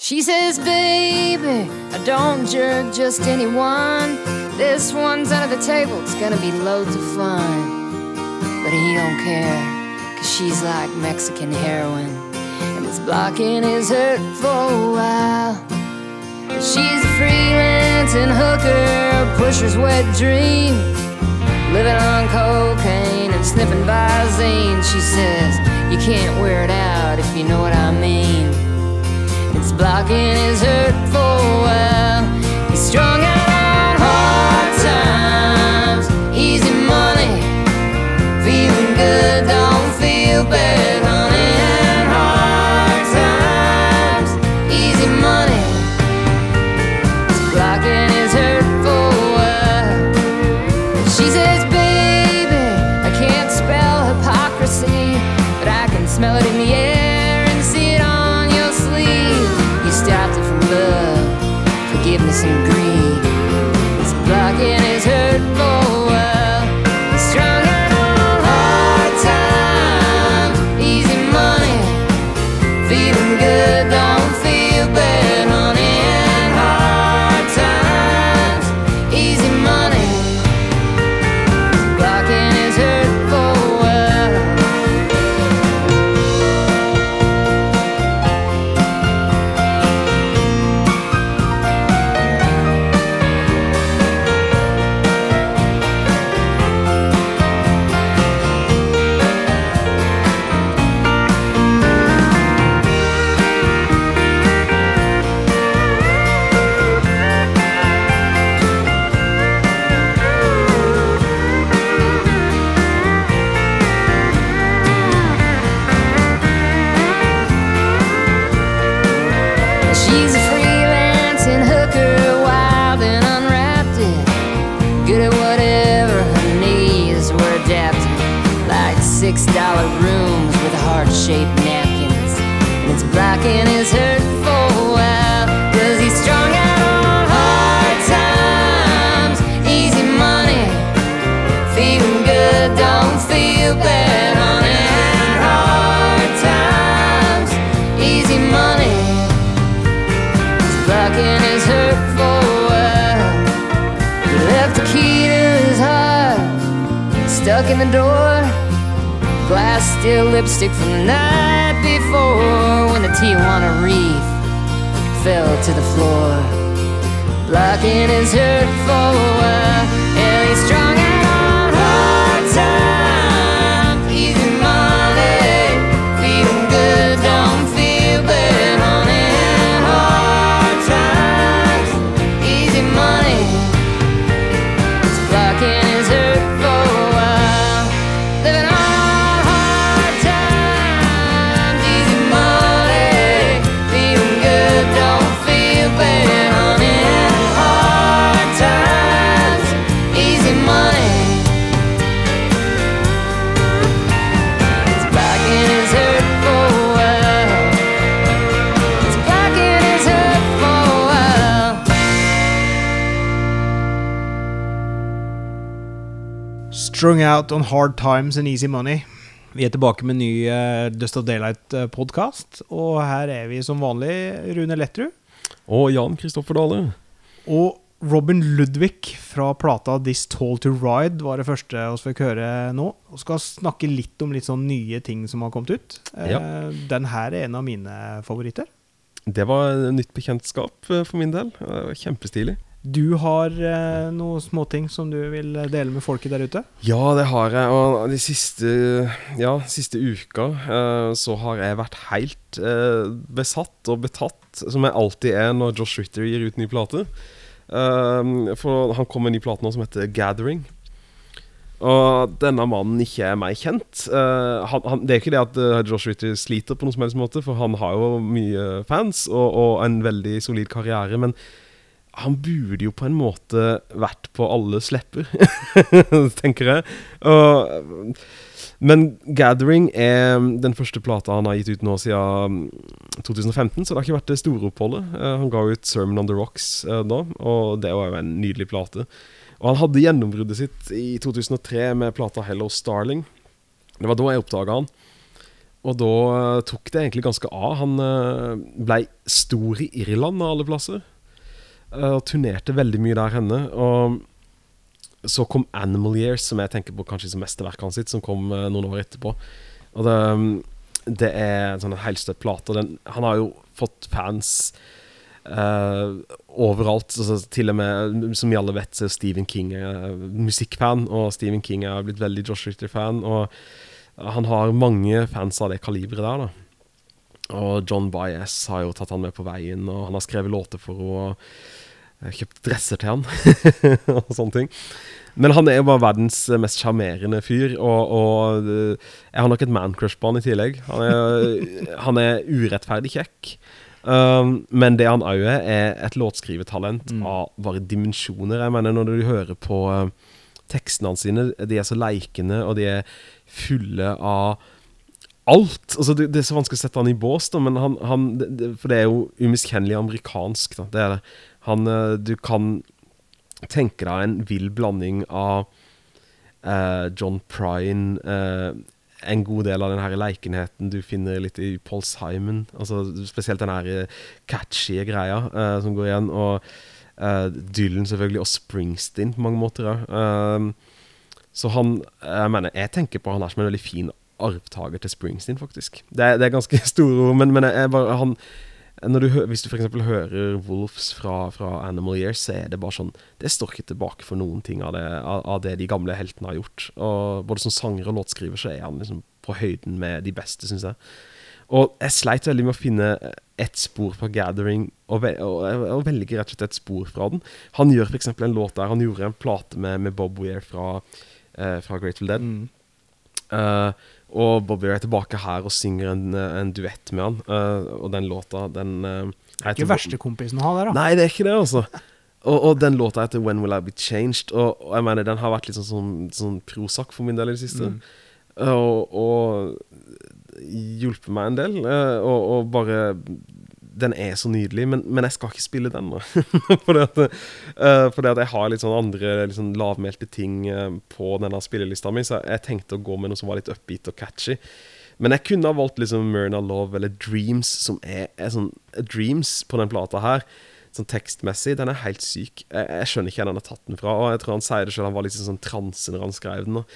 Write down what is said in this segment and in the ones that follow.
She says, baby, I don't jerk just anyone. This one's under the table, it's gonna be loads of fun. But he don't care, cause she's like Mexican heroin. And this blocking his hurt for a while. But she's a freelancing hooker, pusher's wet dream. Living on cocaine and sniffing Visine. She says, you can't wear it out if you know what I mean. Blocking his hurt for a while. He's strung out on hard times, easy money, feeling good, don't feel bad, six dollar rooms with heart shaped napkins. And it's blocking his hurt for a while. Cause he's strung out on hard times. Easy money, feeling good, don't feel bad. And hard times, easy money blocking his hurt for a while. He left the key to his heart stuck in the door. Still lipstick from the night before when the Tijuana Reef fell to the floor. Blocking his hurt for a while. Strung out on hard times and easy money. Vi er tilbake med en ny uh, Dust of Daylight-podkast. Og her er vi som vanlig Rune Lettrud. Og Jan Kristoffer Dale. Og Robin Ludvig fra plata This Tall To Ride var det første vi fikk høre nå. Og skal snakke litt om litt sånn nye ting som har kommet ut. Eh, Ja. Den her er en av mine favoritter. Det var nytt bekjentskap eh, for min del. Kjempestilig. Du har eh, noen småting som du vil dele med folket der ute? Ja, det har jeg. Og de siste, ja, siste uka eh, så har jeg vært helt eh, besatt og betatt, som jeg alltid er når Josh Ritter gir ut ny plate. Eh, for han kom med en ny plate nå som heter Gathering. Og denne mannen ikke er meg kjent. Eh, han, han, det er ikke det at eh, Josh Ritter sliter på noen som helst måte, for han har jo mye fans og, og en veldig solid karriere. Men han burde jo på en måte vært på alles lepper, tenker jeg. Og, men Gathering er den første plata han har gitt ut nå siden 2015, så det har ikke vært det store oppholdet. Eh, han ga ut Sermon on the Rocks eh, da, og det var jo en nydelig plate. Og han hadde gjennombruddet sitt i 2003 med plata Hello Starling. Det var da jeg oppdaga han. og da eh, tok det egentlig ganske av. Han blei stor i Irland av alle plasser. Eh, og turnerte veldig mye der henne. Og så kom Animal Years, som jeg tenker på kanskje som mesterverket hans sitt, som kom eh, noen år etterpå. Og det, mm, det er en sånn helstøtt plate. Han har jo fått fans uh, overalt. Altså, til og med, som vi alle vet, så er Stephen King er musikkfan, og Stephen King er blitt veldig Josh Ritter-fan. Og han har mange fans av det kaliberet der, da. Og John Baez har jo tatt han med på veien, og han har skrevet låter for henne. og eh, Kjøpt dresser til han, og sånne ting. Men han er jo bare verdens mest sjarmerende fyr, og, og eh, jeg har nok et mancrush på han i tillegg. Han er, han er urettferdig kjekk. Um, men det han òg er, er et låtskrivertalent Mm. av bare dimensjoner. Jeg mener, når du hører på eh, tekstene hans sine, de er så leikende, og de er fulle av alt. Altså, det, det er så vanskelig å sette han i bås, da, men han, han det, For det er jo umiskjennelig amerikansk, da. Det er det. Han eh, Du kan tenke deg en vill blanding av uh, John Prine uh, En god del av den leikenheten du finner litt i Paul Simon. Altså Spesielt den catchy greia uh, som går igjen. Og uh, Dylan selvfølgelig, og Springsteen på mange måter òg. så han Jeg mener, jeg tenker på han her som en veldig fin arvtaker til Springsteen, faktisk. Det er, det er ganske store ord, men, men bare han du, hvis du f.eks. hører Wolves fra, fra Animal Years, så er det bare sånn Det står ikke tilbake for noen ting av det, av, av det de gamle heltene har gjort. Og Både som sanger og låtskriver så er han liksom på høyden med de beste, syns jeg. Og jeg sleit veldig med å finne ett spor fra Gathering, og, ve og, velge rett og slett et spor fra den. Han gjør f.eks. en låt der Han gjorde en plate med, med Bob Weir fra, eh, fra Grateful Dead. Mm. Eh, og Bobby er tilbake her og synger en, eh, en duett med han. Uh, og den låta, den uh, Ikke verstekompisen å ha der, da. Nei, det er ikke det, altså. Og, og den låta heter 'When Will I Be Changed'. Og, og jeg mener, den har vært litt sånn, sånn, sånn prosak for min del i det siste. Mm. Og, og hjulpet meg en del. eh, og, og bare Den er så nydelig, men, men jeg skal ikke spille den nå. fordi, at, uh, fordi at jeg har litt sånn andre sånn lavmælte ting uh, på denne spillelista mi, så jeg tenkte å gå med noe som var litt upbeat og catchy. Men jeg kunne ha valgt liksom Myrna Love eller Dreams, som er, er sånn Dreams på den plata her. Sånn tekstmessig, den er helt syk. Jeg, jeg skjønner ikke hvor han har tatt den fra. Og jeg tror han sier det selv, han var litt sånn transe når han skrev den. Og.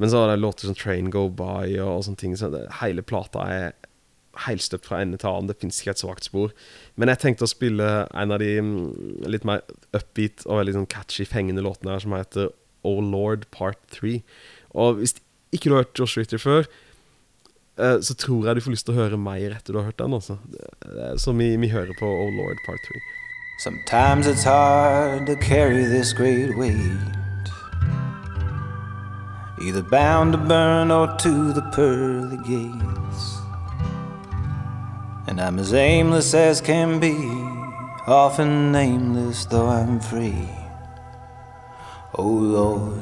Men så har det låter som Train Go By og, og sånne ting. Så det, hele plata er helstøpt fra ende til annen. Det fins ikke et svakt spor. Men jeg tenkte å spille en av de mm, litt mer upbeat og veldig sånn catchy, fengende låtene her, som heter Oh Lord Part 3. Og hvis ikke du har hørt Josh Ritter før, eh, så tror jeg du får lyst til å høre mer etter du har hørt den. Altså. Så vi, vi hører på Oh Lord Part 3. Sometimes it's hard to carry this great weight. Either bound to burn or to the pearly gates. And I'm as aimless as can be, often nameless though I'm free. Oh Lord,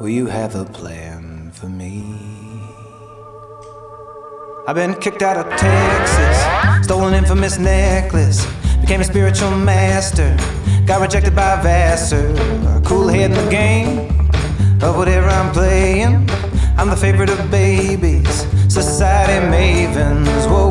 will you have a plan for me? I've been kicked out of Texas, stolen infamous necklace, became a spiritual master, got rejected by Vassar. Cool head in the game of whatever I'm playing. I'm the favorite of babies, society mavens. Whoa,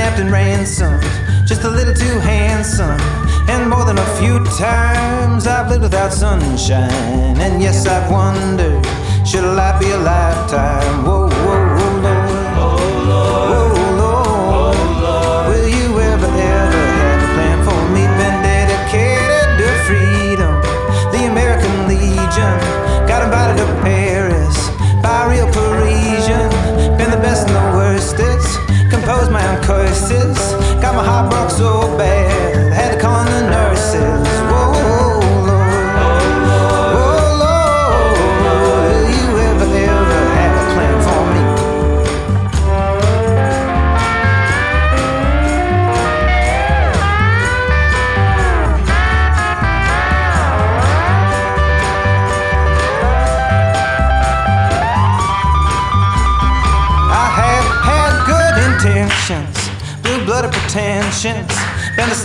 kidnapped and ransomed, just a little too handsome. And more than a few times I've lived without sunshine. And yes, I've wondered, should a life be a lifetime? Whoa, whoa, whoa, Lord. Whoa, Lord. Will you ever, ever have a plan for me? Been dedicated to freedom, the American Legion. Got invited to Paris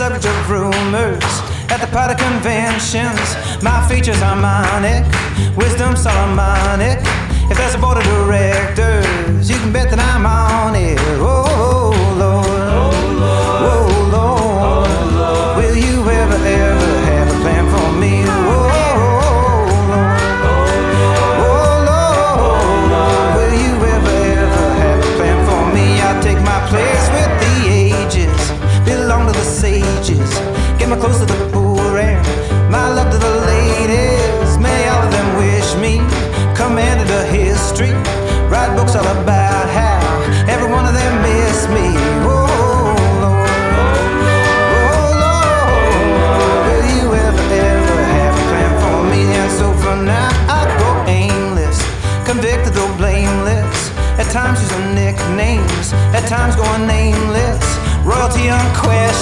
subject of rumors at the party conventions. My features are monic, wisdom Solomonic. If there's a board of directors, you can bet that I'm on it. Oh, oh, oh.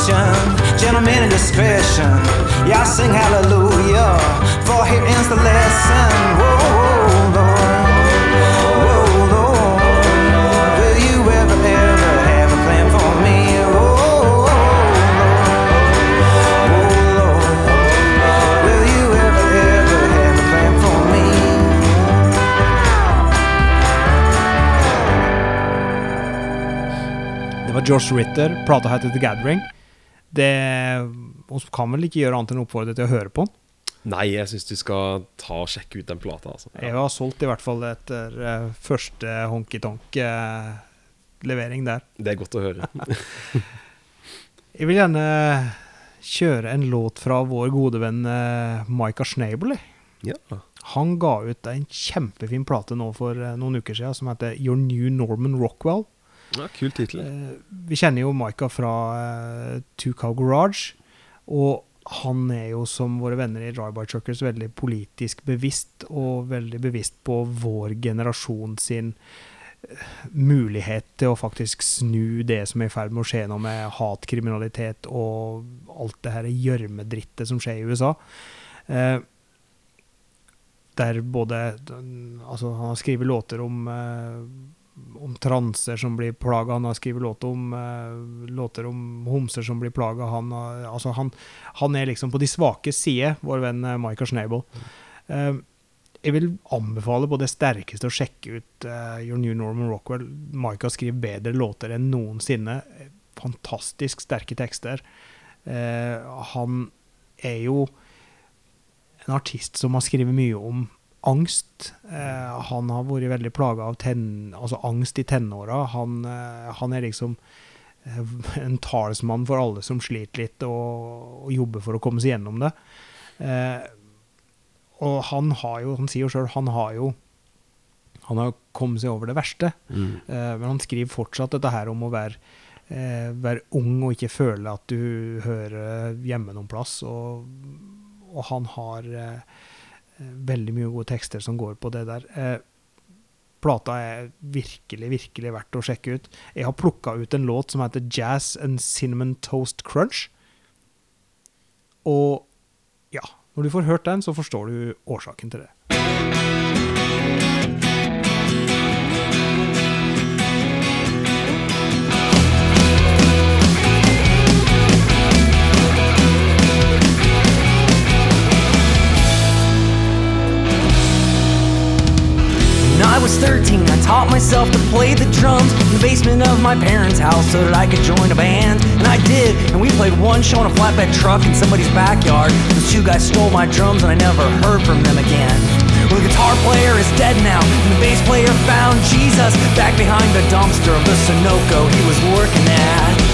Unquestioned, gentlemen in discretion. Y'all sing hallelujah, for here ends the lesson. Whoa, Lord. Whoa, Lord. Will you ever, ever have a plan for me? Oh, Lord. Will you ever, ever have a plan for me? Ritter. Plata heter The Gathering. Det Vi kan vel ikke gjøre annet enn å oppfordre til å høre på den. Nei, jeg syns du skal ta og sjekke ut den plata. Altså. Jeg har solgt i hvert fall etter uh, første honky-tonk-levering der. Det er godt å høre. Jeg vil gjerne kjøre en låt fra vår gode venn uh, Micah Schnabel. Ja. Han ga ut en kjempefin plate nå for uh, noen uker siden som heter Your New Norman Rockwell. Ja Kul tittel. Eh, vi kjenner jo Micah fra uh, Two Cow Garage, og han er jo som våre venner i Drive-By Truckers veldig politisk bevisst, og veldig bevisst på vår generasjon sin eh, mulighet til å faktisk snu det som er i ferd med å skje nå med hatkriminalitet og alt det her gjørmedrittet som skjer i USA. Eh, der både Altså, han har skrevet låter om eh, om transer som blir plaga. Han har skrevet låter om, eh, låter om homser som blir plaga. Han, altså han, han er liksom på de svake sider, vår venn eh, Michael Schnabel. Eh, jeg vil anbefale på det sterkeste å sjekke ut eh, Your New Norman Rockwell. Michael skriver bedre låter enn noensinne. Fantastisk sterke tekster. Eh, han er jo en artist som har skrevet mye om angst. Eh, han har vært veldig plaga av ten, altså angst i tenåra. Han, eh, han er liksom eh, en talsmann for alle som sliter litt, og, og jobber for å komme seg gjennom det. Eh, og han har jo, han sier jo sjøl, han har jo han har kommet seg over det verste. Mm. Eh, men han skriver fortsatt dette her om å være, eh, være ung og ikke føle at du hører hjemme noen plass. Og, og han har veldig mye gode tekster som går på det der. Eh, plata er virkelig, virkelig verdt å sjekke ut. Jeg har plukka ut en låt som heter Jazz and Cinnamon Toast Crunch. Og ja, når du får hørt den, så forstår du årsaken til det. I was 13, I taught myself to play the drums in the basement of my parents' house so that I could join a band. And I did, and we played one show on a flatbed truck in somebody's backyard. Those two guys stole my drums, and I never heard from them again. Well, the guitar player is dead now, and the bass player found Jesus back behind the dumpster of the Sunoco he was working at.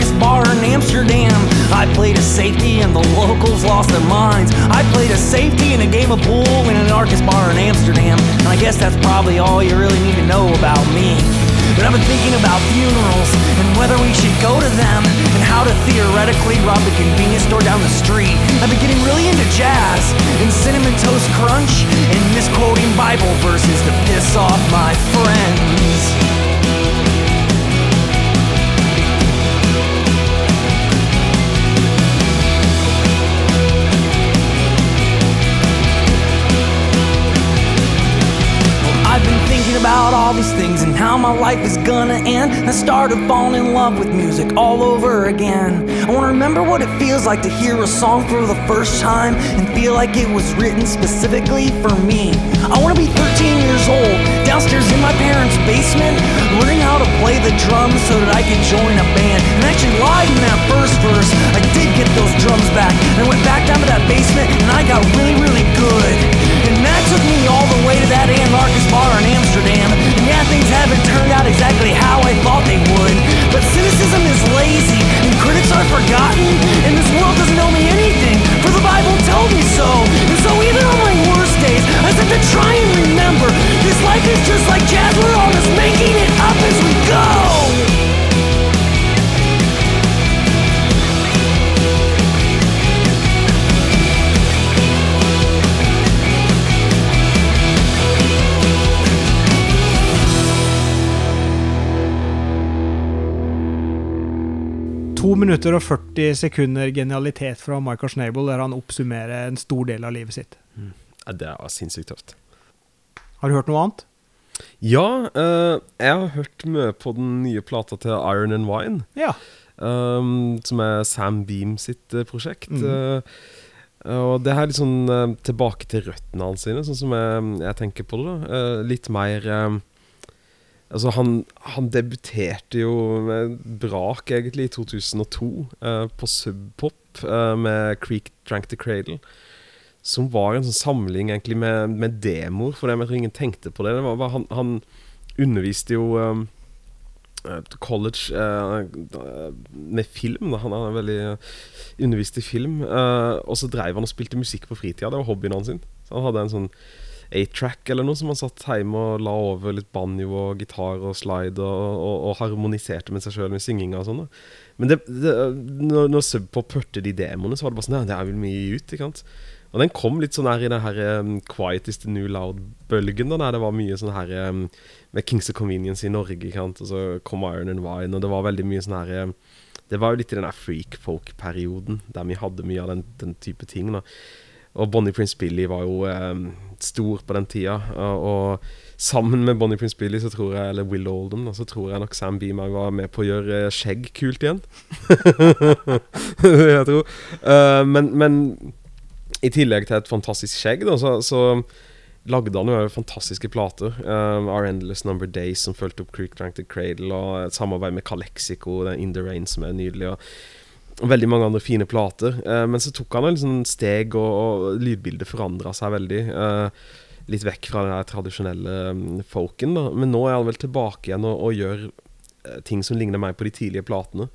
In bar in Amsterdam. I played a safety and the locals lost their minds. I played a safety in a game of pool in an anarchist bar in Amsterdam. And I guess that's probably all you really need to know about me. But I've been thinking about funerals and whether we should go to them and how to theoretically rob the convenience store down the street. I've been getting really into jazz and cinnamon toast crunch and misquoting Bible verses to piss off my friends. All these things and how my life is gonna end. I started falling in love with music all over again. I wanna remember what it feels like to hear a song for the first time and feel like it was written specifically for me. I wanna be 13 years old, downstairs in my parents' basement, learning how to play the drums so that I could join a band. And actually lied in that first verse. I did get those drums back, and I went back down to that basement, and I got really, really good. And that took me all the way to that anarchist bar in Amsterdam. Haven't turned out exactly how I thought they would. But cynicism is lazy, and critics are forgotten. And this world doesn't owe me anything, for the Bible told me so. And so even on my worst days, I said to try and remember this life is just like jazz. We're all just making it up as we go. To minutter og 40 sekunder genialitet fra Michael Schnabel, der han oppsummerer en stor del av livet sitt. Ja, det var sinnssykt tøft. Har du hørt noe annet? Ja, uh, jeg har hørt mye på den nye plata til Iron and Wine. Ja. Um, som er Sam Beam sitt eh, prosjekt. Mm. Uh, og det er litt sånn uh, tilbake til røttene hans sine, sånn som jeg, jeg tenker på det. da Litt mer Altså, han, han debuterte jo med brak, egentlig, i 2002 eh, på Subpop eh, med Creek Drank the Cradle. Som var en sånn samling egentlig med, med demoer, for jeg tror ingen tenkte på det. det var han, han underviste jo eh, college eh, med film. Da. Han er veldig undervist i film. og så dreiv han og spilte musikk på fritida. Det var hobbyen hans. sin. Han hadde en sånn A-track eller noe som han satt hjemme og la over litt banjo og gitar og slide og, og, og harmoniserte med seg sjøl med synginga og sånn. Men det, det, når, når Sub Pop hørte de demoene, så var det bare sånn Ja, det er vel mye ut, ikke sant? Og den kom litt sånn her i den her um, Quiet new loud-bølgen. da, det var mye sånn her um, med Kings of Convenience i Norge, ikke sant. Og så kom Iron and Wine, og det var veldig mye sånn her um, Det var jo litt i den der freak folk-perioden, der vi hadde mye av den, den type ting. da Og Bonnie Prince Billy var jo um, stor på den tida. Og, og sammen med Bonnie Prince Billy, så tror jeg, eller Will Oldham, så tror jeg nok Sam Beam var med på å gjøre eh, skjegg kult igjen. jeg tror. Uh, men, men i tillegg til et fantastisk skjegg, da, så, så lagde han jo fantastiske plater. Um, Our Endless Number Days, som fulgte opp Creek Drank the Cradle, og et samarbeid med Calexico, In The Rain, som er nydelig. Og veldig mange andre fine plater. Eh, men så tok han liksom steg, og, og lydbildet forandra seg veldig. eh, litt vekk fra den tradisjonelle um, folken. Da. Men nå er han vel tilbake igjen og, og gjør eh, ting som ligner mer på de tidlige platene.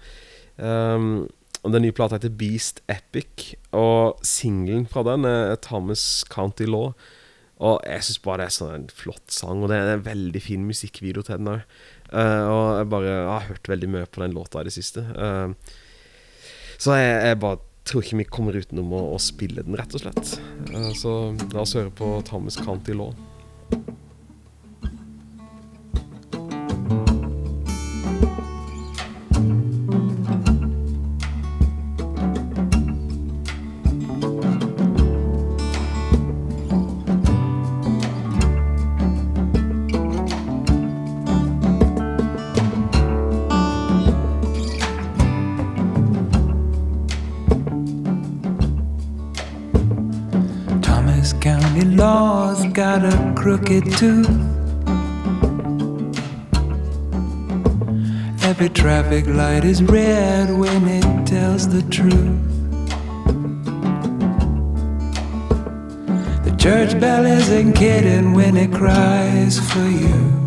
Um, og Den nye plata heter Beast Epic, og singelen fra den er Thomas County Law. Og jeg syns bare det er sånn en flott sang, og det er en veldig fin musikkvideo til den òg. og jeg bare jeg har hørt veldig mye på den låta i det siste. Uh, så jeg, jeg bare tror ikke vi kommer utenom å, å spille den, rett og slett. Uh, så la oss høre på Thomas County Law. Crooked tooth. Every traffic light is red when it tells the truth. The church bell isn't kidding when it cries for you.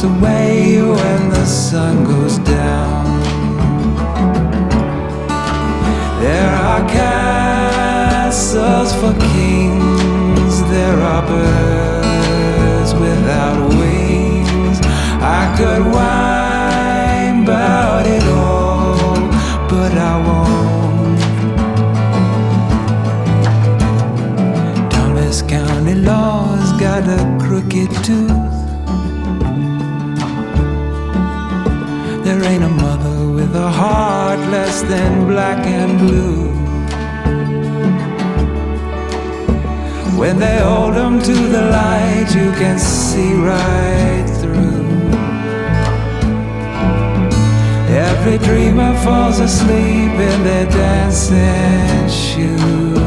Away when the sun goes down. There are castles for kings, there are birds without wings. I could whine about it all, but I won't. Thomas County law's got a crooked tooth. A heart less than black and blue. When they hold hold 'em to the light, you can see right through. Every dreamer falls asleep in their dancing shoes.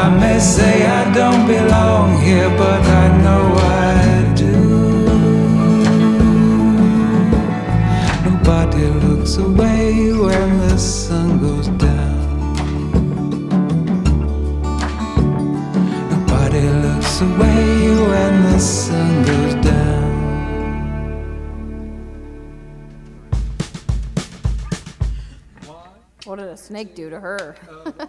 I may say I don't belong here, but I know Nobody looks away when the sun goes down. Nobody looks away when the sun goes down. What did a snake do to her? Oh,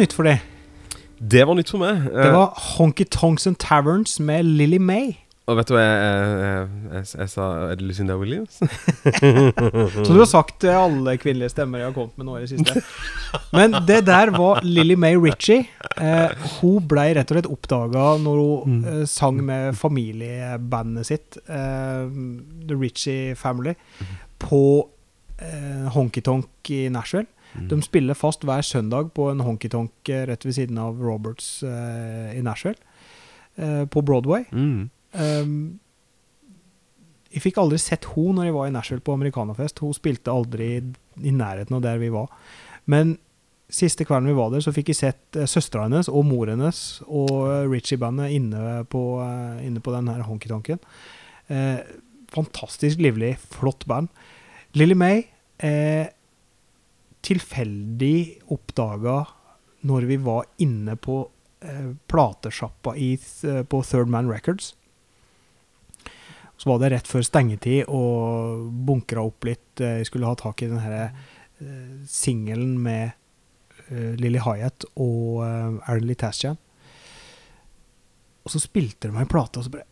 nytt for deg. Det var nytt for meg. Det Eh, var Honky Tonks and Taverns med Lily May. og vet du hva jeg, jeg, sa? Er det Lucinda Williams? Så du har sagt alle kvinnelige stemmer jeg har kommet med nå i det siste. Men det der var Lily May Ritchie. Eh, hun ble rett og slett oppdaga når hun eh, sang med familiebandet sitt, eh, The Ritchie Family, på eh, Honky Tonk i Nashville. De spiller fast hver søndag på en honky-tonk eh, rett ved siden av Roberts eh, i Nashville. Eh, på Broadway. Mm. Um, jeg fikk aldri sett hun når jeg var i Nashville på amerikanerfest. Hun spilte aldri i, i nærheten av der vi var. Men siste kvelden vi var der, så fikk jeg sett uh, søstera hennes og mor hennes og eh, Ritchie-bandet inne på, eh, inne på den her honky-tonken. Eh, fantastisk livlig, flott band. Lily May eh, tilfeldig oppdaga når vi var inne på eh, platesjappa eh, på Third Man Records Så var det rett før stengetid og bunkra opp litt. eh, Jeg skulle ha tak i den her eh, singelen med eh, Lily Hyatt og eh, Aaron Lee Tasjan. Og så spilte de meg en plate, og så bare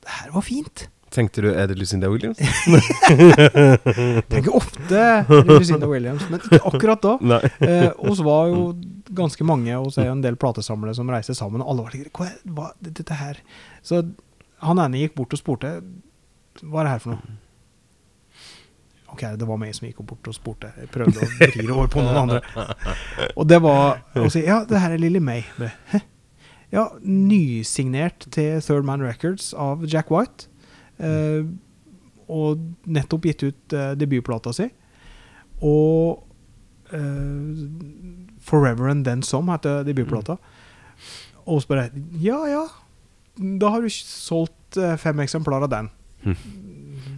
Det her var fint! Tenkte du er det Lucinda Williams? Tenker ofte Lucinda Williams, men ikke akkurat da. Eh, og så var jo ganske mange, og så er jo en del platesamlere som reiser sammen, og alle var like Hva hva, dette her? Så han ene gikk bort og spurte Hva er det her for noe? Ok, det var meg som gikk bort og spurte. Jeg prøvde å vri det over på noen andre. Og det var å si Ja, det her er Lilly May. Hæ? Ja, nysignert til Third Man Records av Jack White. Eh, og nettopp gitt ut eh, debutplata si. Og eh, Forever and Then Some heter debutplata. Og så bare Ja, ja. Da har du solgt fem eksemplarer av den.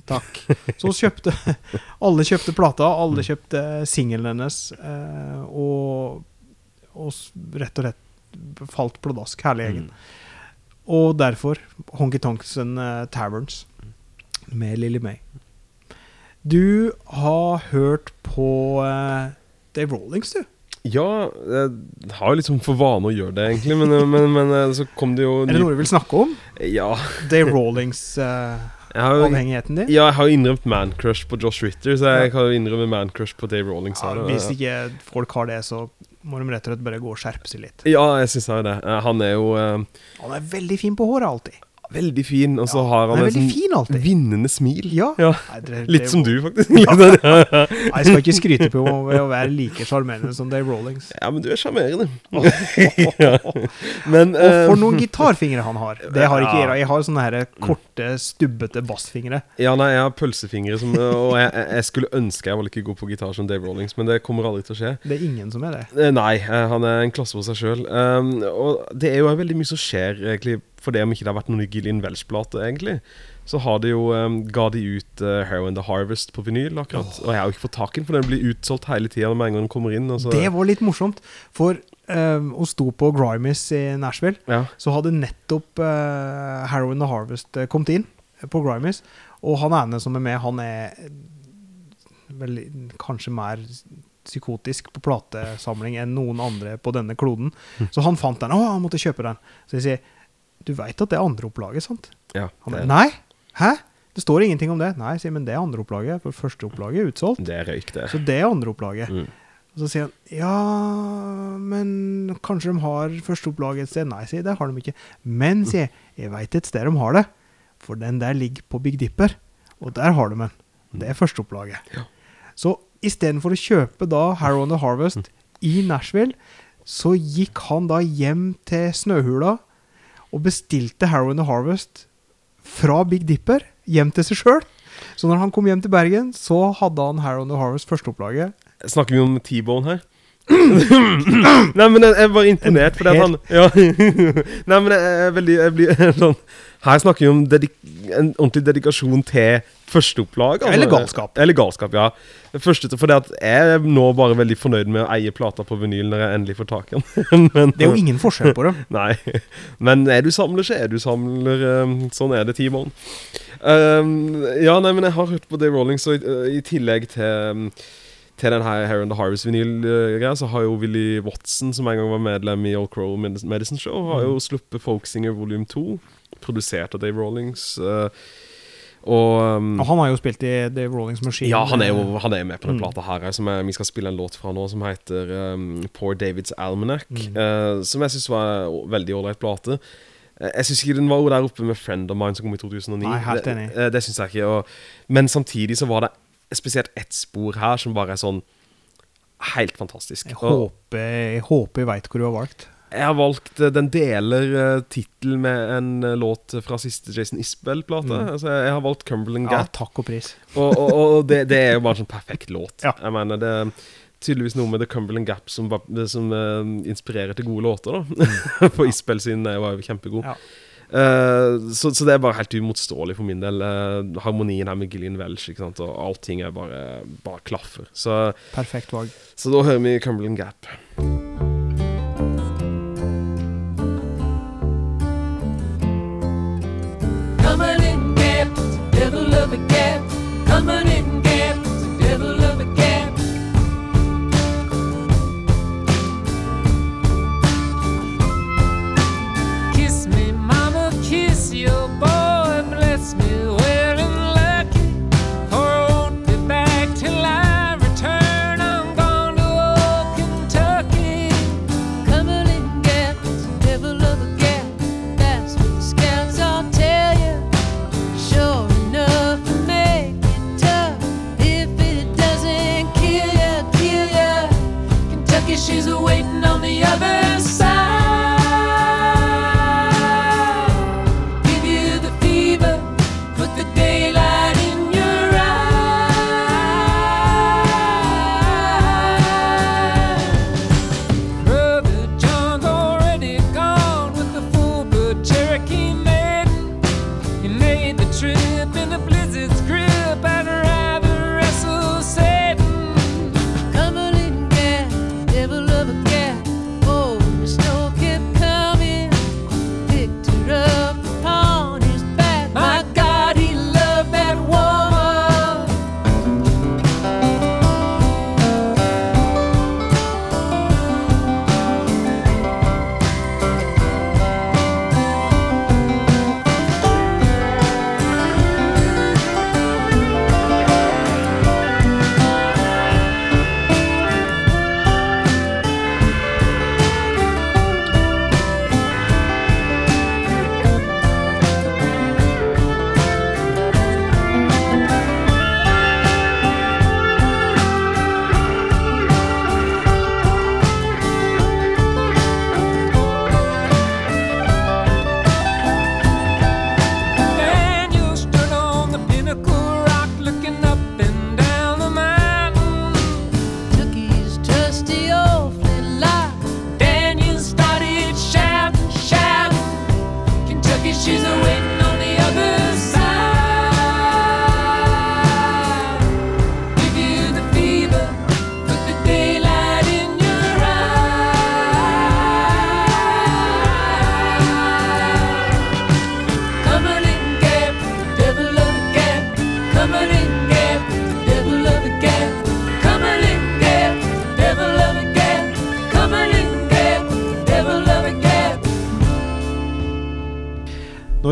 Takk. Så kjøpte Alle kjøpte plata, alle kjøpte singelen hennes. eh, og, og rett og slett falt pladask, hele gjengen. Og derfor Honky Tonks and eh, Taverns med Lilly May. Du har hørt på uh, Dave Rollings, du. Ja, jeg har jo liksom for vane å gjøre det, egentlig, men, men, men eh, så kom det jo Er det noe du vil snakke om? Ja. Dave Rollings-avhengigheten din? ja, jeg har jo innrømt man-crush på Josh Ritter, så jeg kan jo innrømme man-crush på Dave Rawlings. Ja, hvis ikke folk har det, så må de rett og slett bare gå og skjerpe seg litt. Ja, jeg syns det. Eh, Han er jo uh, Han er veldig fin på håret, alltid. Veldig fin, og så Ja, har han han et sånn vinnende smil. Ja. Ja. Nei, det- Litt det- som du, faktisk. Nei, jeg skal ikke skryte på ved å være like sjarmerende som Dave Rollings. Ja, men du er sjarmerende. ja. Men Og for eh, noen gitarfingre han har. Det har ikke Ja. jeg. Jeg har sånne her korte, stubbete bassfingre. Ja, nei, jeg har pølsefingre, som, og jeg, jeg skulle ønske jeg var like god på gitar som Dave Rawlings, men det kommer aldri til å skje. Det er ingen som er det. Eh, Nei, eh, han er en klasse for seg sjøl. og det er jo veldig mye som skjer, egentlig, for det om ikke det har vært noen Gillian Welch-plate, egentlig. Så har de jo um, ga de ut uh, Heroin The Harvest på vinyl, akkurat. Og jeg har jo ikke fått tak i den, for den blir utsolgt hele tida med en gang den kommer inn. Altså. Det var litt morsomt, for um, hun sto på Grimes i Nashville. ja. Så hadde nettopp uh, Heroin the Harvest eh, kommet inn på Grimes, Og han ene som er med, han er vel kanskje mer psykotisk på platesamling enn noen andre på denne kloden. Så han fant den. og han måtte kjøpe den. Så jeg sier Du veit at det er andreopplaget, sant? ja Han det, bare Nei! Hæ? Det står ingenting om det. Nei, sier, men det er andreopplaget. For førsteopplaget er utsolgt. det er røyk, det. Så det er andreopplaget. Mm. Og så sier han ja, men kanskje de har førsteopplaget et sted. Nei, sier det har de ikke. Men, sier jeg, jeg veit et sted de har det. For den der ligger på Big Dipper, og der har de den. Det er førsteopplaget. Så istedenfor å kjøpe da Harrow and the Harvest i Nashville, så gikk han da hjem til Snøhula og bestilte Harrow and the Harvest fra Big Dipper hjem til seg sjøl. Så når han kom hjem til Bergen, så hadde han Harrow and the Harvest førsteopplaget. Snakker vi om T-Bone her? Nei, men jeg er bare imponert, fordi at han ja. Nei, men jeg er veldig jeg blir sånn Her snakker vi om en ordentlig dedikasjon til førsteopplag. altså. Eller galskap. Eller galskap, ja. Første, for det at jeg er nå bare veldig fornøyd med å eie plata på vinyl når jeg endelig får tak i den. Men- Det er jo ingen forskjell på det. Nei. Men er du samler, så er du samler. um, Sånn er det, Timon. Um, ja, nei, men jeg har hørt på Dave Rolling, så i, uh, i tillegg til um, til den her Hair and the Harvest-vinyl-greia, så har jo Willy Watson, som en gang var medlem i Old Crow Medicine Show, har jo sluppet Folksinger Volume 2, produsert av Dave Rollings. uh, og um, Og han har jo spilt i Dave Rollings Machine. ja, han er jo han er med på den Mm. plata her, som jeg, vi skal spille en låt fra nå, som heter um, Poor David's Almanac. Mm. Uh, som jeg syns var en veldig ålreit plate. Uh, Jeg syns ikke den var der oppe med Friend of Mine som kom i 2009. Nei, helt enig. Det, uh, det syns jeg ikke. Og, men samtidig så var det spesielt ett spor her som bare er sånn helt fantastisk. Jeg håper jeg, håper jeg veit hvor du har valgt. jeg har valgt eh, Den deler uh, tittel med en eh, låt fra siste Jason Isbell-plate. Mm. Altså, jeg har valgt Cumberland Ja, Gap. takk og pris. Og, og, og det, det er jo bare en sånn perfekt låt. Ja. Jeg mener, det er tydeligvis noe med The Cumberland Gap som, som uh, inspirerer til gode låter, da. For Isbell sin er jo kjempegod. Ja. Eh, så, så det er bare helt uimotståelig for min del. Eh, harmonien her med Gillian Welsh ikke sant? og allting er bare, bare klaffer. Så, Perfekt valg. så da hører vi Cumberland Gap. Cumberland Gap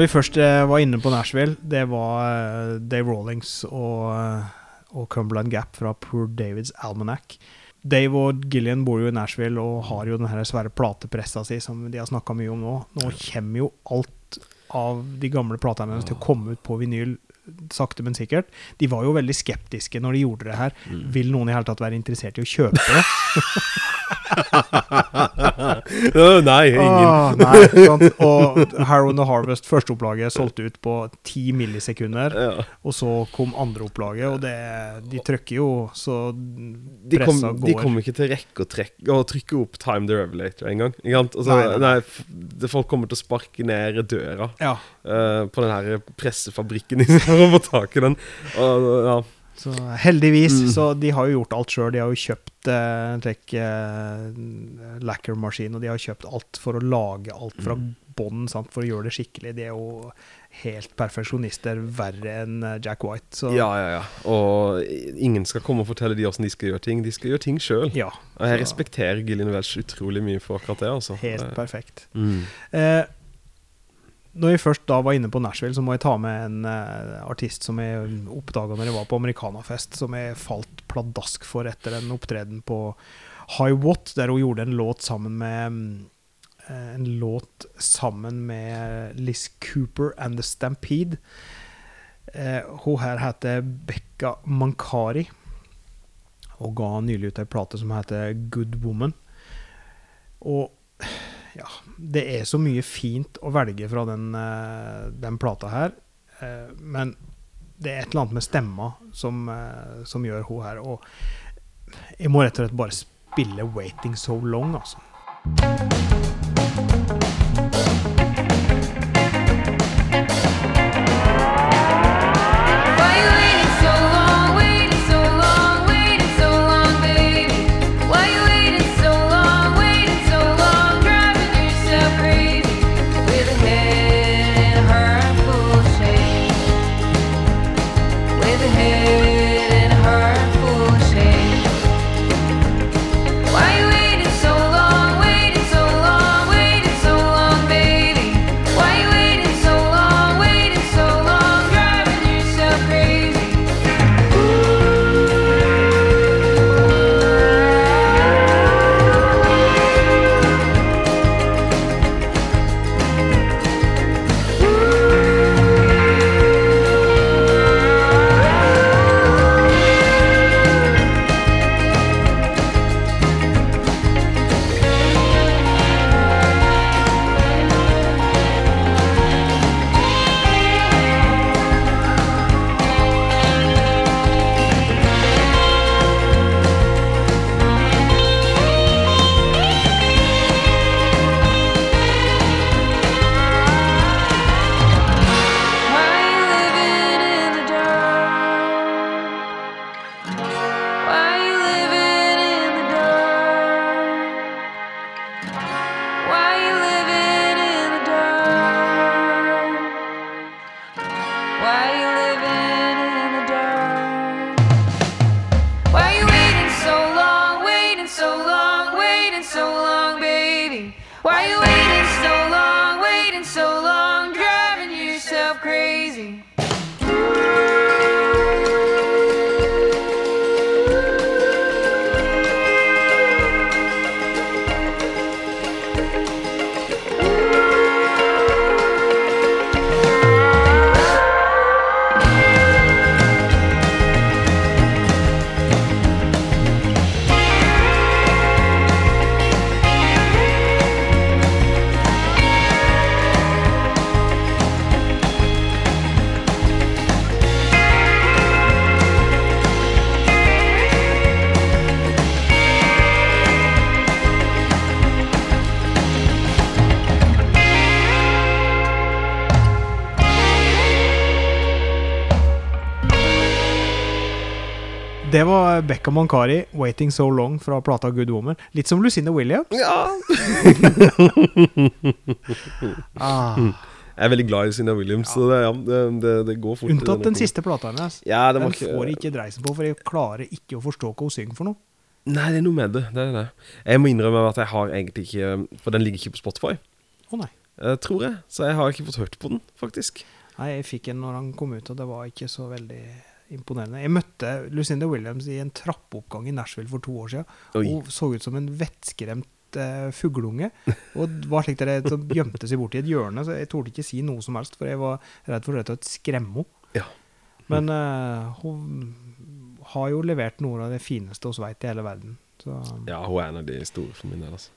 vi først eh, var inne på Nashville, det var eh, Dave Rawlings og, eh, og Cumberland Gap fra Poor Davids Almanac. Dave og Gillian bor jo i Nashville og har jo den her svære platepressa si som de har snakka mye om nå. Nå kommer jo alt av de gamle platene hennes til å komme ut på vinyl sakte, men sikkert. De var jo veldig skeptiske når de gjorde det her. Vil noen i hele tatt være interessert i å kjøpe det? Å, nei, ingen. Ah, nei? Og Harrow and the Harvest, førsteopplaget, solgte ut på ti millisekunder. Ja. Og så kom andreopplaget, og det, de trykker jo så De, kom, pressa de går. kom ikke til rekke å, trekke, å trykke opp Time the Revelator engang. Altså, folk kommer til å sparke ned døra Ja, uh, på den her pressefabrikken de har å få tak i den. Og, ja. så heldigvis. Mm. Så de har jo gjort alt sjøl. De har jo kjøpt eh, en trekk eh, lacquer-maskin, og de har kjøpt alt for å lage alt fra Mm. bånn, for å gjøre det skikkelig. De er jo helt perfeksjonister, verre enn eh, Jack White. Så ja, ja, ja. Og ingen skal komme og fortelle de åssen de skal gjøre ting. De skal gjøre ting sjøl. ja, Og jeg respekterer Gillian Welsh utrolig mye for akkurat det. altså. helt perfekt. mm. Eh, når vi først da var inne på Nashville, så må jeg ta med en uh, artist som jeg oppdaga når jeg var på Amerikanafest, som jeg falt pladask for etter en opptreden på High Watt, der hun gjorde en låt sammen med eh, En låt sammen med Liz Cooper and The Stampede. Uh, hun her heter Becca Mankari, og ga nylig ut ei plate som heter Good Woman. Og ja, det er så mye fint å velge fra den, eh, den plata her. Eh, men det er et eller annet med stemma som, eh, som gjør hun her. Og jeg må rett og slett bare spille 'Waiting So Long', altså. Det var Beckham Mankari, 'Waiting So Long' fra plata Good Woman. Litt som Lucinda Williams. Ja. Ah, Jeg er veldig glad i Lucinda Williams, så det, ja, det, det, det går fort. unntatt den siste plata hennes. Ja, det Den ikke får jeg ikke dreisen på, for jeg klarer ikke å forstå hva hun synger for noe. Nei, det er noe med det. det, er det. Jeg må innrømme at jeg har egentlig ikke For den ligger ikke på Spotify, Å nei. eh, tror jeg. Så jeg har ikke fått hørt på den, faktisk. Nei, jeg fikk en når han kom ut, og det var ikke så veldig imponerende. Jeg møtte Lucinda Williams i en trappeoppgang i Nashville for to år siden. Oi. Hun så ut som en vettskremt uh, fugleunge. Og var slik der som gjemte seg bort i et hjørne, så jeg torde ikke si noe som helst, for jeg var redd for å skremme henne. Ja. Men uh, hun har jo levert noe av det fineste vi vet i hele verden. Så Ja, hun er en av de store for min del, altså.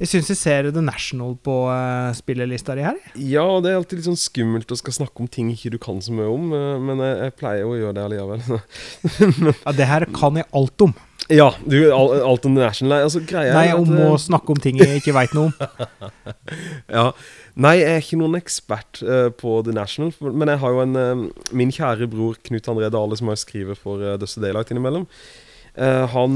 Jeg syns jeg ser The National på uh, spillelista di her. Ja, det er alltid litt sånn skummelt å skal snakke om ting ikke du kan så mye om, uh, men jeg, jeg pleier å gjøre det allikevel. Ja, det her kan jeg alt om. ja, du, all- alt om The National. Altså, greia Nei, om at, å eh, snakke om ting jeg ikke veit noe om. Ja. Nei, jeg er ikke noen ekspert uh, på The National, men jeg har jo en uh, Min kjære bror Knut André Dale, som jeg skriver for uh, Dusty Daylight innimellom, han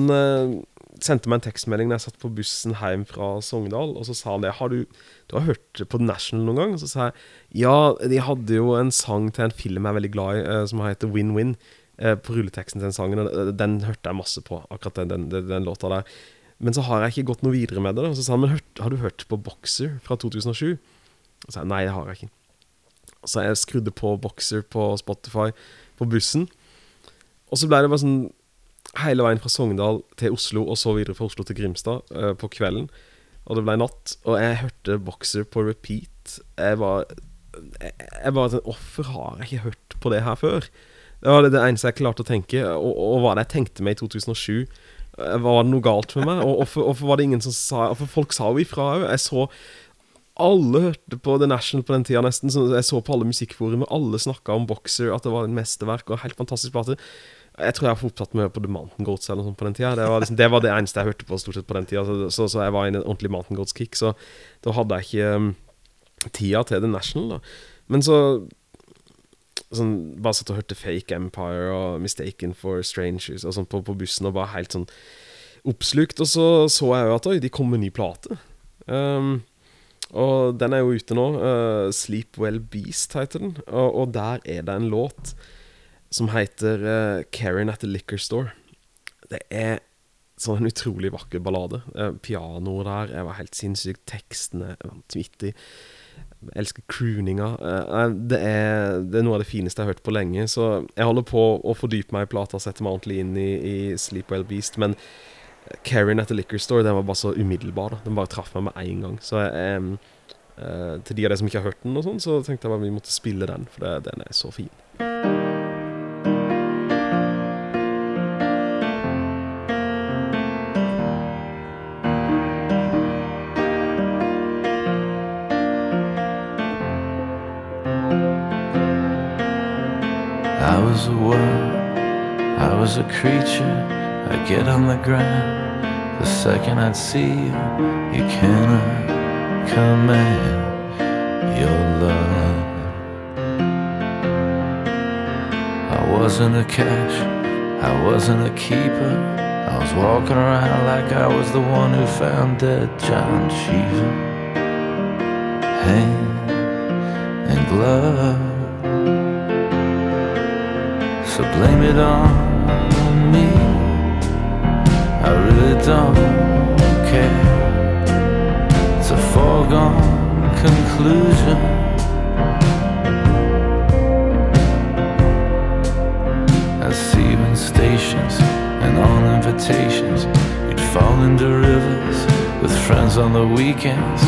sendte meg en tekstmelding da jeg satt på bussen hjem fra Sogndal, og så sa han det. Har du, du har hørt på The National noen gang? Og så sa jeg ja, de hadde jo en sang til en film jeg er veldig glad i, eh, som heter Win Win. eh, På rulleteksten til den sangen. Den den hørte jeg masse på, akkurat den, den, den, låta der. Men så har jeg ikke gått noe videre med det. Og Så sa han, men har du hørt på Boxer fra 2007? Og så sa jeg nei, det har jeg ikke. Så jeg skrudde på Boxer på Spotify på bussen. Og så ble det bare sånn hele veien fra Sogndal til Oslo, og så videre fra Oslo til Grimstad uh, på kvelden. Og det ble natt, og jeg hørte Boxer på repeat. Jeg var Jeg, jeg bare sånn Hvorfor har jeg ikke hørt på det her før? Det var det, det eneste jeg klarte å tenke. Og, og hva det jeg tenkte meg i 2007? Eh, Var det noe galt med meg? Og hvorfor, var det ingen som sa For folk sa jo ifra òg. Jeg så alle hørte på The National på den tida nesten. Så jeg så på alle musikkforumer. Alle snakka om Boxer, at det var en mesterverk og helt fantastisk plate. Jeg tror jeg var opptatt med på The Mountain Goats eller noe sånt på den tida. Det var, liksom, det var det eneste jeg hørte på stort sett på den tida. Så, så, så jeg var i en ordentlig Mountain Goats-kick. Så da hadde jeg ikke um, tida til The National, da. Men så sånn, Bare satt og hørte Fake Empire og Mistaken for Strangers og sånn på, på bussen, og bare helt sånn oppslukt. Og så så jeg jo at oi, de kom med ny plate. Um, og den er jo ute nå. Uh, Sleep Well Beast heter den. Og, og der er det en låt som heter uh, Karen at the Liquor Store. Det er sånn en utrolig vakker ballade. Uh, Pianoet der jeg var helt sinnssykt. Tekstene vanvittig. Elsker crooninga. Uh, det, er, det er noe av det fineste jeg har hørt på lenge. Så jeg holder på å fordype meg i plata sette meg ordentlig inn i, i Sleep Well Beast. Men Karen at the Liquor Store Den var bare så umiddelbar. Da. Den bare traff meg med en gang. Så em, eh, til de av dere som ikke har hørt den, og sånn, så tenkte jeg bare vi måtte spille den, for det, den er så fin. I was a creature. I get on the ground. The second I'd see you, you cannot command your love. I wasn't a catch, I wasn't a keeper. I was walking around like I was the one who found dead John Cheever. Hand and glove so blame it on me. I really don't care. It's a foregone conclusion. I see you in stations and on invitations. You'd fall into rivers with friends on the weekends.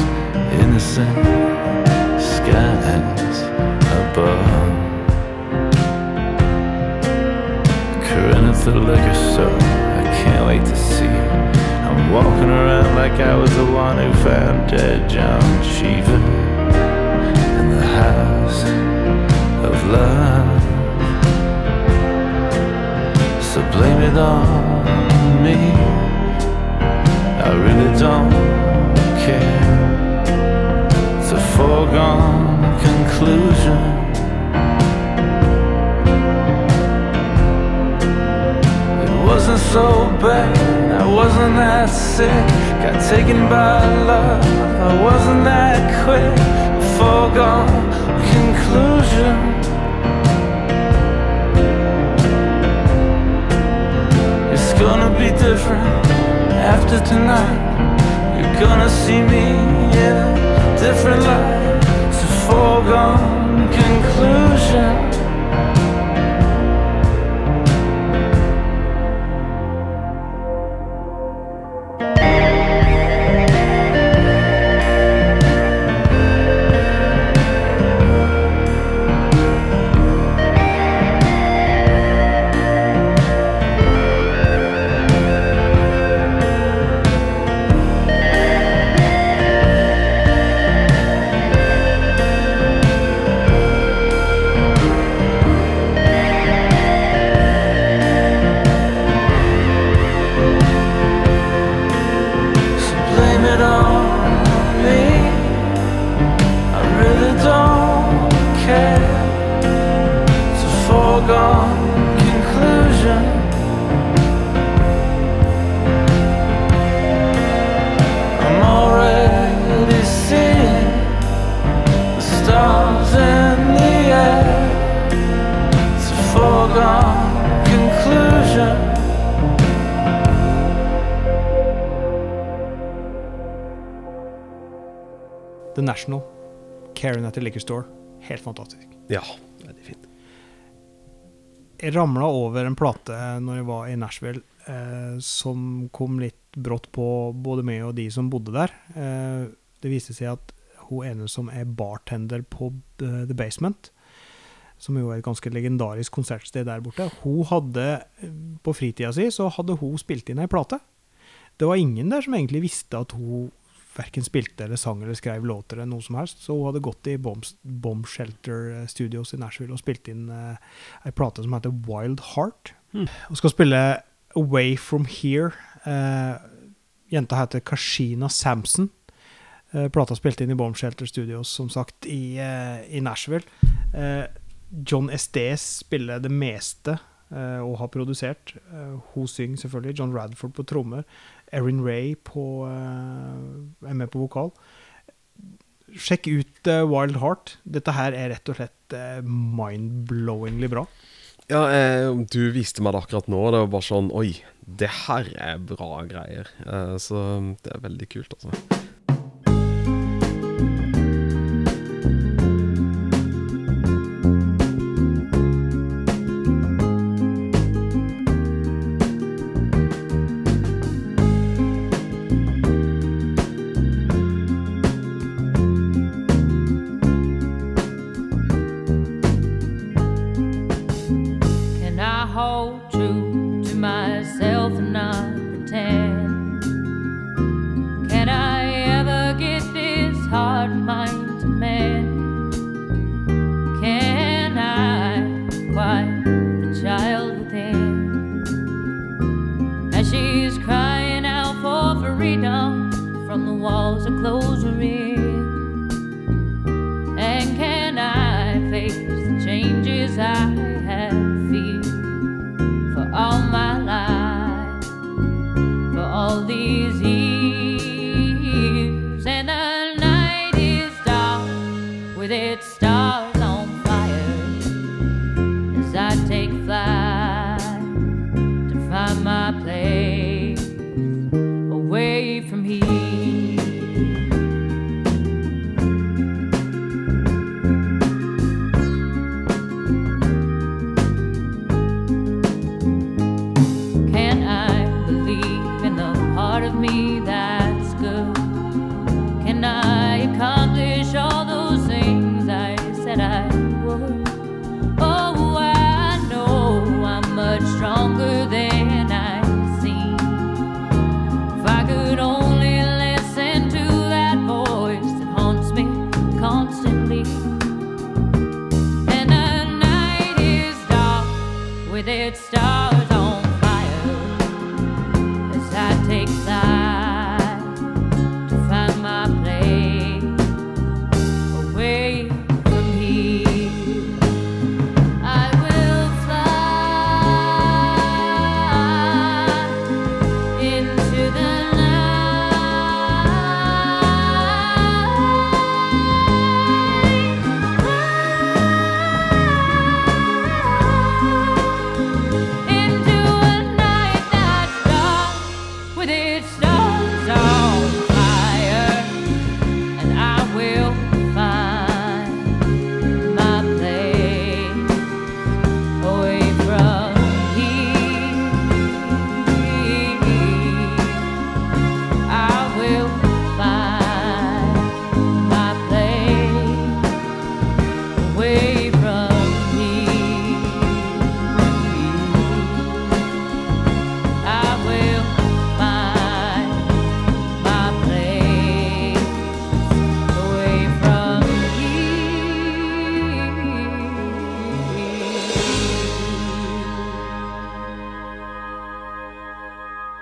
Innocent skies above. The liquor store. I can't wait to see. I'm walking around like I was the one who found dead John Cheever in the house of love. So blame it on me. I really don't care. It's a foregone conclusion. Wasn't so bad, I wasn't that sick. Got taken by love, I wasn't that quick. A foregone conclusion. It's gonna be different after tonight. You're gonna see me in a different light. Karen at Liquor Store. Helt fantastisk. Ja, veldig fint. Jeg ramla over en plate når jeg var i Nashville, eh, som kom litt brått på både meg og de som bodde der. Eh, det viste seg at hun ene som er bartender på eh, The Basement, som jo er et ganske legendarisk konsertsted der borte, hun hadde eh, på fritida si så hadde hun spilt inn ei plate. Det var ingen der som egentlig visste at hun verken spilte eller sang eller skrev låter eller noe som helst. Så hun hadde gått i Bomb, Bomb Shelter Studios i Nashville og spilt inn uh, ei plate som heter Wild Heart. Hun skal spille Away From Here. Uh, jenta heter Kashina Samson. Uh, plata spilte inn i Bomb Shelter Studios, som sagt, i, uh, i Nashville. Eh, John Estes spiller det meste eh, og har produsert. Eh, hun synger selvfølgelig. John Radford på trommer. Erin Ray på, eh, er med på vokal. Sjekk ut eh, Wild Heart. Dette her er rett og slett eh, mind-blowingly bra. Ja, eh, du viste meg det akkurat nå. Det var bare sånn Oi, det her er bra greier. Eh, så det er veldig kult, altså.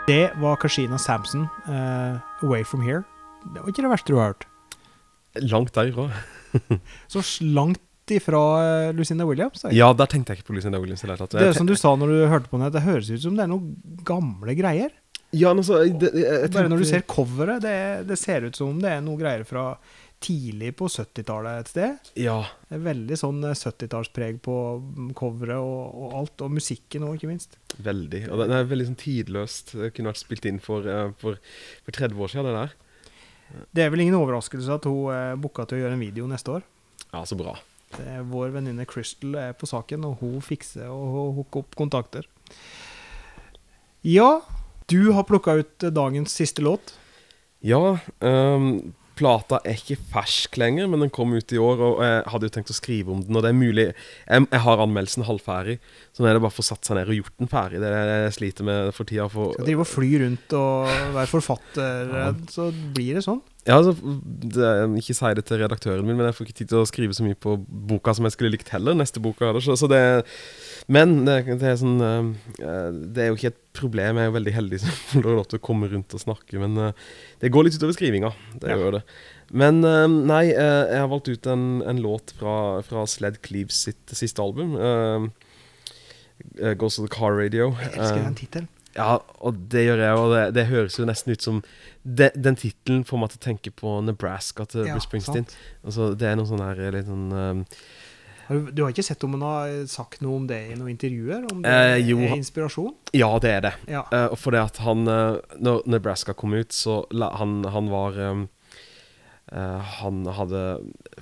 Det var Kashina Samson, uh, 'Away From Here'. Det var ikke det verste du har hørt. Langt derifra. Så langt ifra eh, Lucinda Williams. Ikke? Ja, der tenkte jeg ikke på Lucinda Williams. i Det. Det er som du sa når du hørte på den, det høres ut som det er noen gamle greier. Ja, men så, det, jeg, jeg Bare når du ser coveret, det, det ser ut som om det er noe greier fra tidlig på 70-tallet et sted. Ja, Det er veldig sånn eh, 70-tallspreg på mm, coveret og, og alt, og musikken òg, ikke minst. veldig. Og det, det er veldig sånn tidløst. Det kunne vært spilt inn for, eh, for, for 30 år siden, det der. Det er vel ingen overraskelse at hun booka til å gjøre en video neste år. Ja, så bra. Det vår venninne Crystal er på saken, og hun fikser og hooker opp kontakter. Ja, du har plukka ut eh, dagens siste låt. Ja, ehm, plata er ikke fersk lenger, men den kom ut i år, og jeg hadde jo tenkt å skrive om den, og det er mulig Jeg, jeg har anmeldelsen halvferdig, så nå er det bare å satt seg ned og gjort den ferdig. Det er det jeg sliter med for tida. For, Skal drive og fly rundt og være forfatter, Ja. så blir det sånn. Ja, altså, det, ikke si det til redaktøren min, men jeg får ikke tid til å skrive så mye på boka som jeg skulle likt heller. Neste boka så, så det Men det, det er sånn eh, Det er jo ikke et problem. Jeg er jo veldig heldig som får lov til å komme rundt og snakke, men eh, det går litt utover skrivinga. Det Ja. gjør det. Men eh, nei, eh, jeg har valgt ut en, en låt fra, fra Sled Cleaves sitt siste album. Goes to the Car Radio. Jeg elsker Eh, den tittelen. ja, og det gjør jeg, og det, det høres jo nesten ut som de, Den tittelen får meg til å tenke på Nebraska til Ja, Bruce Springsteen. Altså, det er noe sånn her litt sånn um, Du, du har ikke sett om han har sagt noe om det i noen intervjuer? Om det Eh, jo, er inspirasjon? Ja, det er det. Ja. Eh, for det at han eh, Når Nebraska kom ut, så han, han var um, uh, Han hadde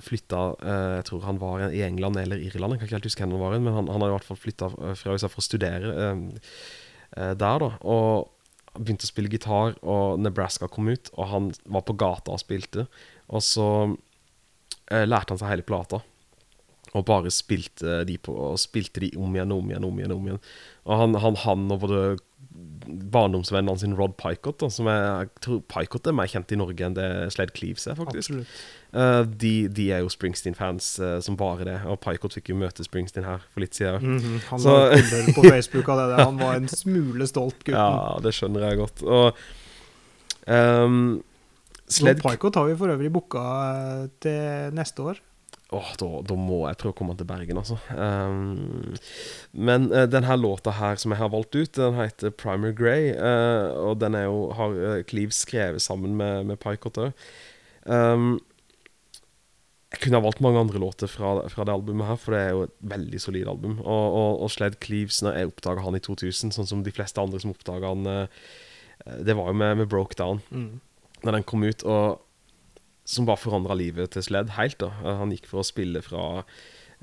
flytta Jeg tror han var i England eller Irland, jeg kan ikke helt huske hvor han var, men han, han hadde i hvert fall flytta fra USA for å studere eh, eh, der, da. Og begynte å spille gitar, og Nebraska kom ut, og han var på gata og spilte. Og så eh, lærte han seg hele plata. Og bare spilte de på Og spilte de om igjen, om igjen, om igjen. om igjen Og han, han, han og både barndomsvennen sin Rod Picott, da, som er, jeg tror Picott er mer kjent i Norge enn det Sled Cleaves er, faktisk. Eh, de, de er jo Springsteen-fans uh, som bare det. Og Picott fikk jo møte Springsteen her for litt siden. Mhm, Han Så- bilder på Facebook av det. der. Han var en smule stolt, gutten. Ja, det skjønner jeg godt. Og um, Sled Rod Picot har vi for øvrig booka eh, til neste år. Åh, da, da må jeg prøve å komme til Bergen, altså. Um, men uh, denne låta her som jeg har valgt ut, den heter Primer Grey. Uh, og den er jo, har uh, Cleve skrevet sammen med, med Picot òg. Um, jeg kunne ha valgt mange andre låter fra, fra det albumet her, for det er jo et veldig solid album. Og, og, og Sled Cleaves, når jeg oppdaga han i 2000, sånn som de fleste andre som oppdaga han eh, Det var jo med, med Broke Down, Mm. når den kom ut. og som bare forandra livet til Sled helt. da Eh, Han gikk for å spille fra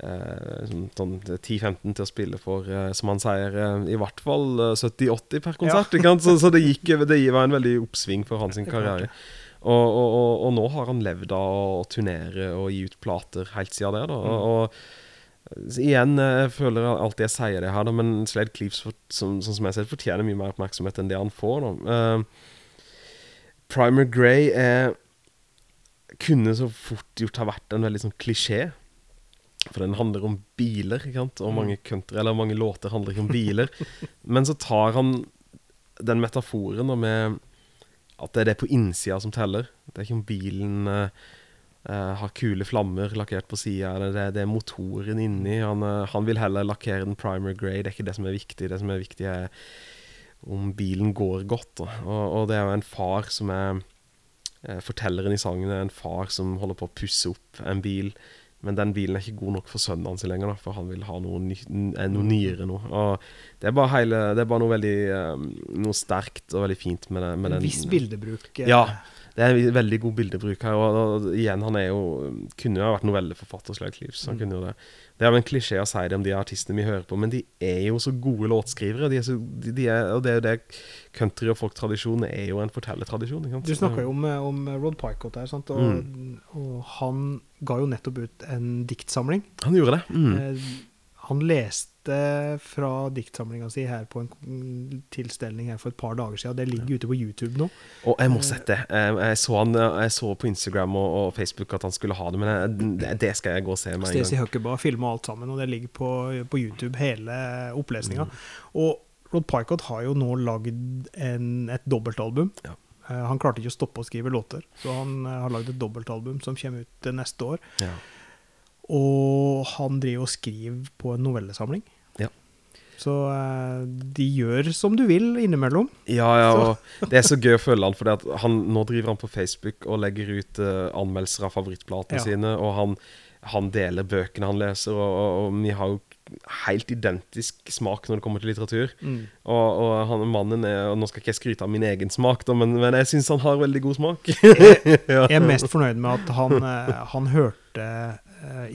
eh, sånn, sånn 10-15 til å spille for, eh, som han sier, eh, i hvert fall eh, 70-80 per konsert. Sant? Så, så det gikk det var en veldig oppsving for hans er karriere. Og, og, og, og nå har han levd av å turnere og gi ut plater helt siden det. da Mm. Og, igjen, eh, jeg føler alltid jeg sier det her, da, men Sled Cleaves, for, som, sånn som jeg ser, fortjener mye mer oppmerksomhet enn det han får. da Uh, Primer Grey er kunne så fort gjort ha vært en veldig sånn klisjé. For den handler om biler, ikke sant? og mange country, eller mange låter handler ikke om biler. Men så tar han den metaforen da med at det er det på innsida som teller. Det er ikke om bilen eh, eh, har kule flammer lakkert på sida, eller det, det er motoren inni. Han, eh, han vil heller lakkere den primer grey, det er ikke det som er viktig. Det som er viktig, er om bilen går godt. Og, og det er jo en far som er Fortelleren i sangen er en far som holder på å pusse opp en bil. Men den bilen er ikke god nok for sønnen hans lenger, da, for han vil ha noe, ny, eh, noe nyere nå. Og det er bare, hele, det er bare noe veldig eh, Noe sterkt og veldig fint med, det, med En den. viss bildebruk. eh, Ja. Det er en veldig god bildebruk her. Og, og igjen, han er jo kunne jo ha vært novelleforfatter, Slag Cleaves. Han Mm. kunne jo det. Det er vel en klisjé å si det om de artistene vi hører på, men de er jo så gode låtskrivere. De er så, de, er, og det er jo det country- og folktradisjonen er jo en fortellertradisjon. Du snakka jo om, eh, om Rod Picot der, sant? Og, Mm. og han ga jo nettopp ut en diktsamling. Han gjorde det. Mm. Eh, han leste fra diktsamlinga si her på en mm, tilstelning her for et par dager siden. Det ligger ute på YouTube nå. Og jeg må sette det. Jeg, jeg, så han, jeg så på Instagram og, og Facebook at han skulle ha det, men jeg, det, skal jeg gå og se med en Stacey gang. Huckerbaugh filma alt sammen, og det ligger på, på YouTube, hele opplesninga. Og Rod Pycott har jo nå lagd en, et dobbeltalbum. Ja. Eh, han klarte ikke å stoppe å skrive låter, så han eh, har lagd et dobbeltalbum som kommer ut neste år. Ja. Og han driver og skriver på en novellesamling. Så eh, de gjør som du vil innimellom. Ja, ja, og det er så gøy å følge han, for nå driver han på Facebook og legger ut uh, anmeldelser av favorittplatene Ja. sine, og han, han deler bøkene han leser, og, og, og vi har jo helt identisk smak når det kommer til litteratur. Og, og han mannen er Og nå skal ikke jeg skryte av min egen smak, da, men, men jeg syns han har veldig god smak. ja. Jeg er mest fornøyd med at han, eh, han hørte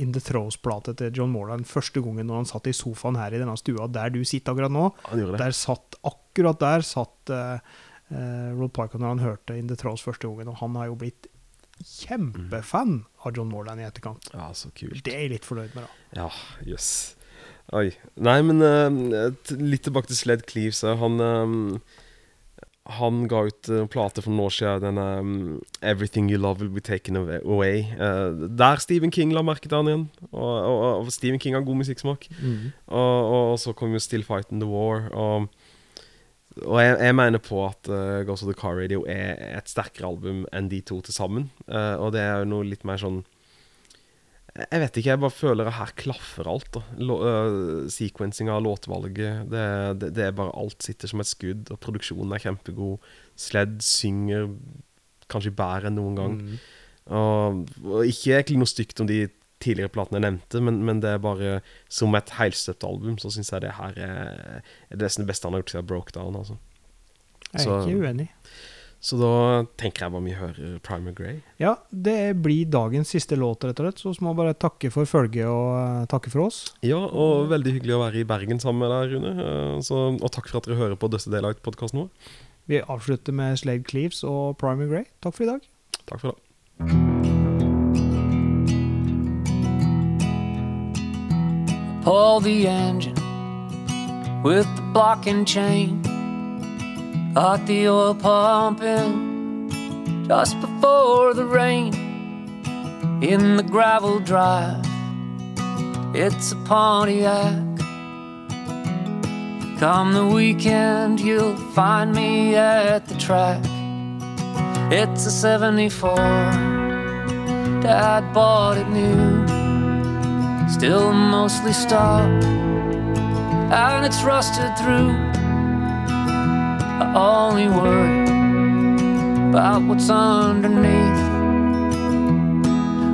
In The Throws-plate til John Morland første gangen når han satt i sofaen her i denne stua der du sitter akkurat nå. Der satt, akkurat der satt uh, uh, Rod Parker når han hørte In The Throws første gangen, og han har jo blitt kjempefan av John Morland i etterkant. Ja, så kult. Det er jeg litt fornøyd med, da. Ja, jøss. Oi. Nei, men uh, litt tilbake til Sled Cleaves. eh, Han eh, Han ga ut en plate for noen år siden, denne um, 'Everything You Love Will Be Taken Away'. Eh, der Stephen King la merke til han igjen. Og, og, og Stephen King har god musikksmak. Og, og, og så kom jo 'Still Fighting The War'. Og jeg, jeg mener på at uh, Ghost of the Car Radio er et sterkere album enn de to til sammen. Uh, og det er jo noe litt mer sånn jeg vet ikke, jeg bare føler at her klaffer alt. Uh, Sequencing av låtvalget, det, det, det er bare alt sitter som et skudd. Og produksjonen er kjempegod. Sledd synger kanskje bedre enn noen gang. Og, og ikke egentlig noe stygt om de tidligere platene jeg nevnte, men, men det er bare som et helstøpt album, så syns jeg det her er, er det det beste han har gjort siden Broke Down. Altså. Jeg er Så- ikke uenig. Så da tenker jeg bare vi hører Primer Grey. Ja, det blir dagens siste låt, rett og slett. Så må bare takke for følget og eh, takke for oss. Ja, og veldig hyggelig å være i Bergen sammen med deg, Rune. Eh, Så, og takk for at dere hører på Dusty Daylight-podkasten vår. Vi avslutter med Slade Cleaves og Primer Grey. Takk for i dag. Takk for det. Pull the engine with the block and chain. Got the oil pumping just before the rain. In the gravel drive, it's a Pontiac. Come the weekend, you'll find me at the track. It's a 74. Dad bought it new still mostly stock, and it's rusted through. Only worry about what's underneath.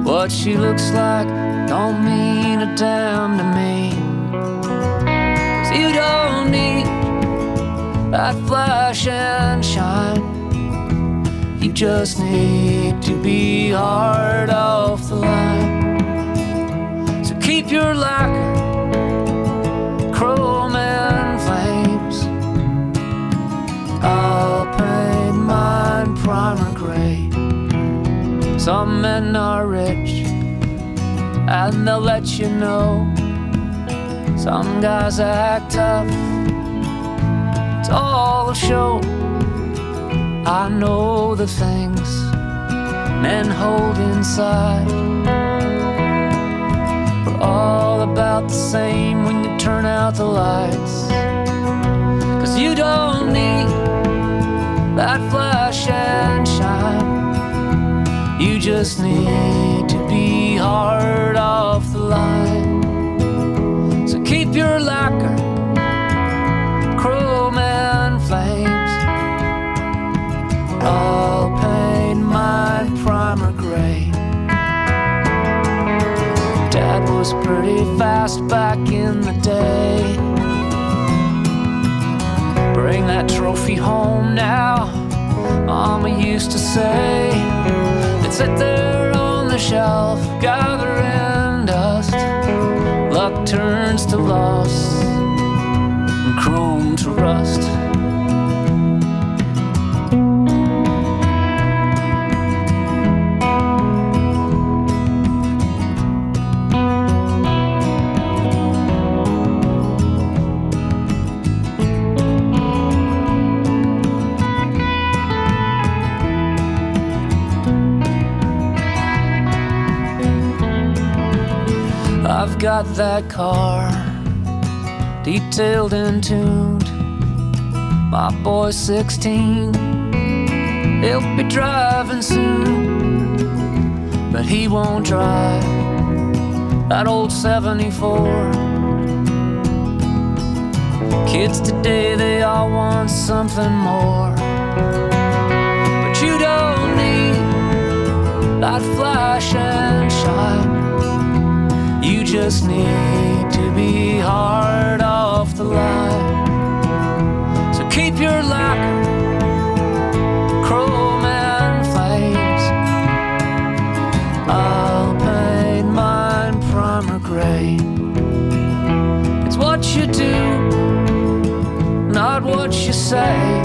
What she looks like don't mean a damn to me. 'Cause you don't need that flash and shine. You just need to be hard off the line. So keep your lacquer, chrome and flames. I'll paint mine primer gray. Some men are rich, and they'll let you know. Some guys act tough, it's all a show. I know the things men hold inside we're all about the same when you turn out the lights. Cause you don't need that flash and shine. You just need to be hard off the line. So keep your lacquer, chrome and flames. I'll paint my primer gray. Dad was pretty fast back in the day. That trophy home now, Mama used to say. It'd sit there on the shelf, gathering dust. Luck turns to loss, and chrome to rust. That car detailed and tuned. My boy's 16. He'll be driving soon, but he won't drive that old 74. Kids today, they all want something more. But you don't need that flash and shine. Just need to be hard off the line. So keep your lacquer, chrome and flames. I'll paint mine primer gray. It's what you do, not what you say.